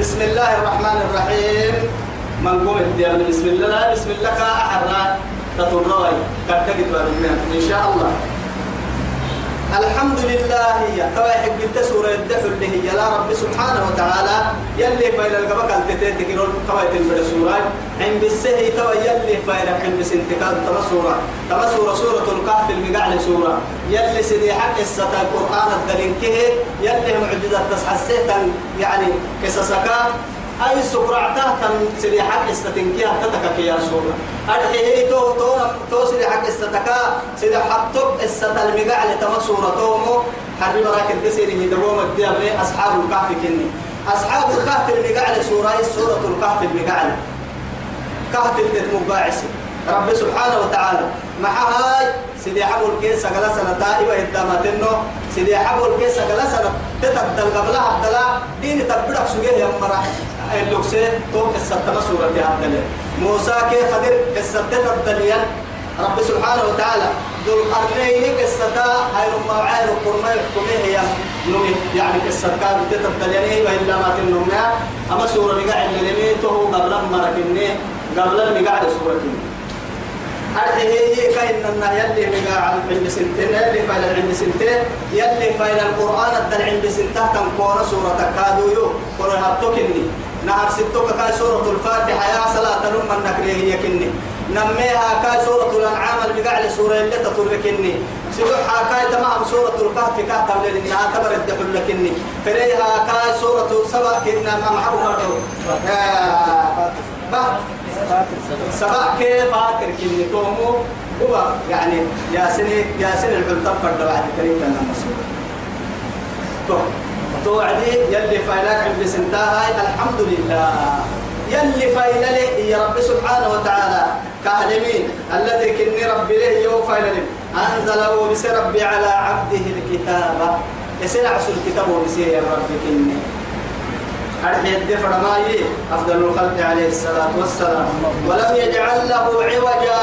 بسم الله الرحمن الرحيم. من قوم الديان بسم الله بسم الله كأحرى تطرأي كتجد إن شاء الله. الحمد لله. يا توا يحب انت سورة اللي هي يا رب سبحانه وتعالى. يلي فايل القبك التتين تكيرون كوايت البر سورة. عند بالسهي توا يلي فايل عند بسنتكاد تما سورة. تما سورة سورة الكهف المقعل سورة. يلي سيدي حق الستا القرآن الدليل كه يلي معجزة تصحى يعني قصصك أي تم سيدي حق استتنكيها تتكك يا سورة. أرحيه تو تو تو سيدي حق استتكا سيدي حطب استتل مقع لتما سورة تومو حرب راك الدسيري هدوم الديابري أصحاب الكهف كني. أصحاب الكهف المقع لسورة سورة الكهف المقع كهف التتمباعسي رب سبحانه وتعالى. مع هاي سيدي حبو الكيس قال سنة تائبة إداماتنو سيدي حبو الكيس قال سنة تتبدل قبلها الدلاء دين تبدأ سجيه يا مرة. اللوكسي تو الستة سورة عبد موسى كي خدر الستة الدليل رب سبحانه وتعالى. ذو القرنين قصتا هاي لما عين القرمي حكمه هي نمي يعني قصة كان تتبدليني وإلا ما. تنمي أما سورة مقاعد للمي تو قبل مركني قبل المقاعد سورة كني هذه هي كأن النا يلي مقاع عند سنتين يلي فايل عند سنتين يلي فايل القرآن الدل عند سنتين تنكون سورة كادو يو. قرآن هبتوكني نهار ستوك كاي سورة الفاتحة يا صلاة نم النكريه هي كني. نميها كاي سورة الأنعام المقاع سورة اللي تتركني سبحها كاي تمام سورة الكهف كهف قبل إنها تبر الدخل لكني. فريها كاي سورة سبع كنا ما محبوبة سبع كيف فاكر كني تومو هو يعني يا سني يا سني الحلطة فرد بعد كريم لنا مسؤول. تو توعدي يلي فايلك عند سنتها الحمد لله. يلي فايل لي يا رب سبحانه وتعالى كهلمين الذي كني ربي له يو فايل أنزله بس ربي على عبده الكتاب. يسير عسل الكتاب وبسير يا ربي كني. أرحي الدفر ماي أفضل الخلق عليه الصلاة والسلام. ولم يجعل له عوجا.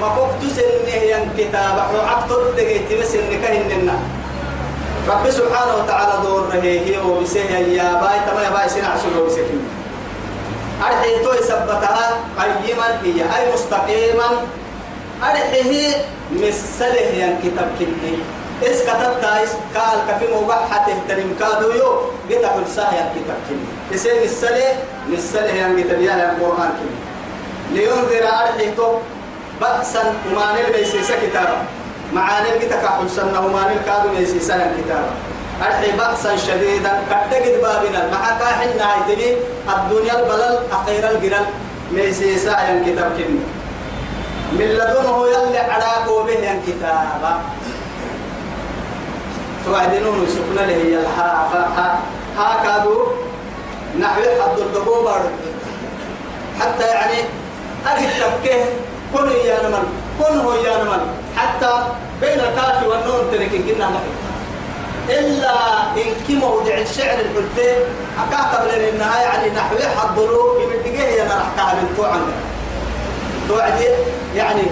ما كنت سنه ين كتاب وعقد الدقيت مسن كهننا. رب سبحانه وتعالى دور هي وبسيه يا باي. تما يا باي سنع شنو بسكين أرحي تو يثبتها قيما هي. أي مستقيما. أرحيه مسله ين كتاب كني إس كتبت؟ إس قال؟ كفي موقع حتى تريم كادو يو. جت كل ساعة الكتاب كني إس مسله مسله يعني كتاب يا القرآن كني. لينذر أرحيته بأسا وما نلبس كتابا معاني جت كحل سنة وما نلكادو ليس سنة كتابا أرحي بأسا شديدا. كتجد بابنا. مع كاحنا هيتبي الدنيا البلل أخير الجرل ليس ساعة كتاب كني. من لدنه يلي عراقو به كتابا توعدنون سكنا له هي الها ها ها كادو نحو حد الدبوبر. حتى يعني أجد تبكيه. كن يا نمن كن هو يا نمن حتى بين الكاف والنون ترك كنا نحن إلا إن كي موضع الشعر الحلفين أكاه قبل النهاية يعني نحو حضروا يمدقيه يا نرحكها من توعن توعدي يعني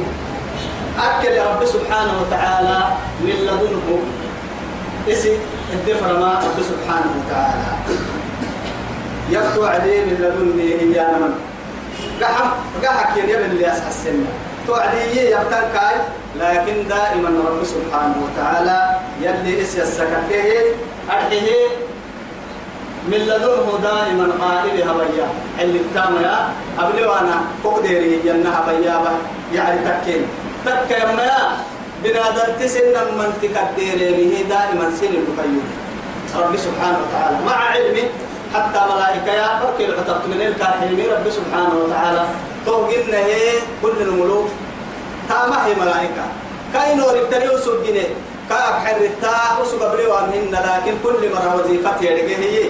أكل يا رب سبحانه وتعالى من لدنه. إسي الدفر ما رب سبحانه وتعالى. يفتو عليه من لدني هي من. قحم قحك يبن اللي أسحى السنة. توعدي يبتن كاي لكن دائما رب سبحانه وتعالى يلي إسي السككه أرحيه من لدنه دائما قائل هبيا. اللي التام يا أبلي وأنا قدري جنة هبيا يعني تكين. تك يا بنادر تسن من تكدير به دائما سن الكيوم رب سبحانه وتعالى. مع علمه حتى ملائكة يا بركي العتبت من الكاحلين رب سبحانه وتعالى توقنا هي كل الملوك. تامه ملائكة. كاينو ربتني وسجنه كاك حرتا وسق بلوانهن لكن كل مرة وظيفتي يدقى هي.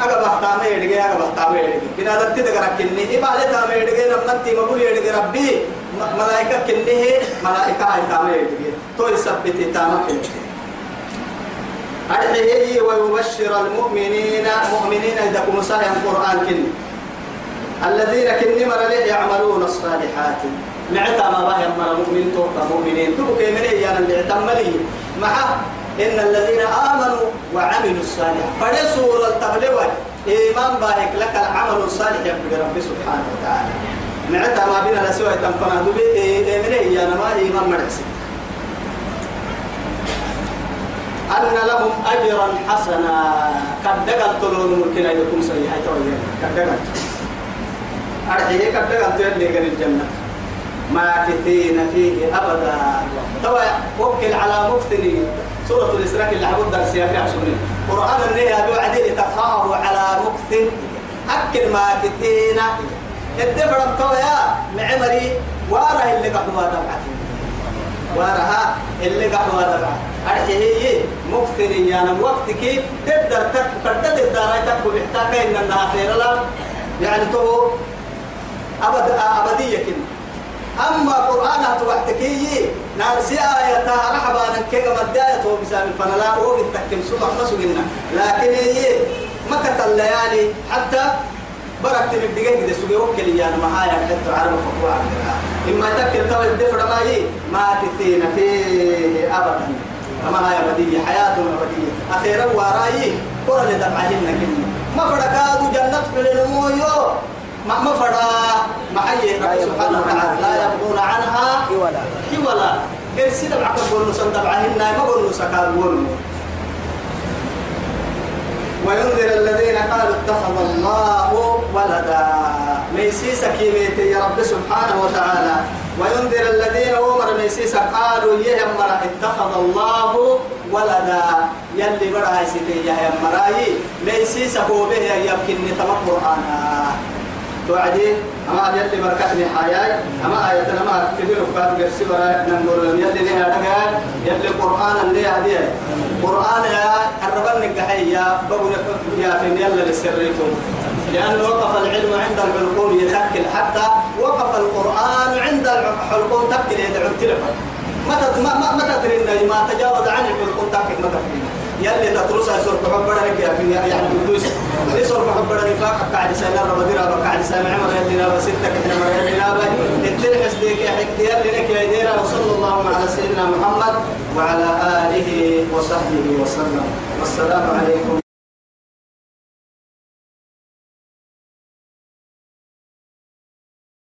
aga bahtaame yedige aga bahtaame yedige binadatti daga rakkinni ibale taame yedige namatti mabul yedige rabbi malaika kinni he malaika ay taame yedige isabbiti taama kinni أدعيه ويبشر المؤمنين مؤمنين إذا كنوا ساهم القرآن كني الذين كني مر يعملون الصالحات. معتا ما باه يمر مؤمن توقع مؤمنين. تبقى من إيانا اللي معه إن الذين آمنوا وعملوا الصالحات. فلسوا التبلوة إيمان باهك لك العمل الصالح يبقى رب سبحانه وتعالى. معتا ما بينا لسوى تنفنا دبي إيمان هي أنا ما إيمان مرسي أن لهم أجرا حسنا. قد دقل طلون ممكن أن يكون سيئة قد دقل؟ أرحيه قد دقل تيرني الجنة ماكثين فيه أبدا. طبعا وكل على مفتني. سورة الإسراء اللي عبود درس يا كعسوني قرآن النية بوعدين تقرأه على مكث أكل ماكثين الدفر طويا معمري. واره اللي قحوا دبعة وارها اللي قحوا دبعة أرحيه مكثني يعني وقتك تقدر تقدر تقدر تقدر بحتاج إن النهار خير يعني تو أبد أبدية كده. أما قرآن توحتكي نارسي آية رحبا نكيغا مداية وبسام الفنلا وقت تكتم سمع مسوقنا لكن هي مكة الليالي حتى بركت من الدقيقة دي سوقي وكل يعني معايا حتى عرب فقوع إما تكل تو الدفر ما هي؟ ما تثين فيه أبدا. كما هي أبدية حياة أبدية أخيرا وراي كل دمعهن كلمة. ما فرقادوا جنة النمو ما ما فرا. ما حي سبحانه وتعالى. لا يبغون عنها حولا. حولا. كل سيدة معك قول نسان تبعهن ما قول نسكال قول وينذر الذين قالوا اتخذ الله ولدا. ميسيس كيميت يا رب سبحانه وتعالى. وينذر الذين أمر ميسيس قالوا يهمر اتخذ الله ولدا. يلي برا سيتي يا مراي ميسيس هو به يمكن نتمق قرآنا توعدي؟ أما يلي بركتني حياي أما آية أما كبير وفات قرسي ولا نقول يلي لها رجال يلي قرآن اللي هدي قرآن يا الربان نجحي يا بقول يا فين يلا للسريتم لأنه وقف العلم عند الحلقوم يتكل حتى وقف القرآن عند الحلقوم تكل يدعو التلفون. متى ما ما تدري ما تجاوز عن الحلقوم تكل تدري يلي تترس يسور بحبنا لك يا في يعني قدوس يسور بحبنا نفاق قاعد سنة رمضان قاعد سنة عمر يلي نابا ستة كحنا مر يلي نابا التلحس ديك يا حكي يلي لك يا ديرا وصلى الله على سيدنا محمد وعلى آله وصحبه وسلم. والسلام عليكم.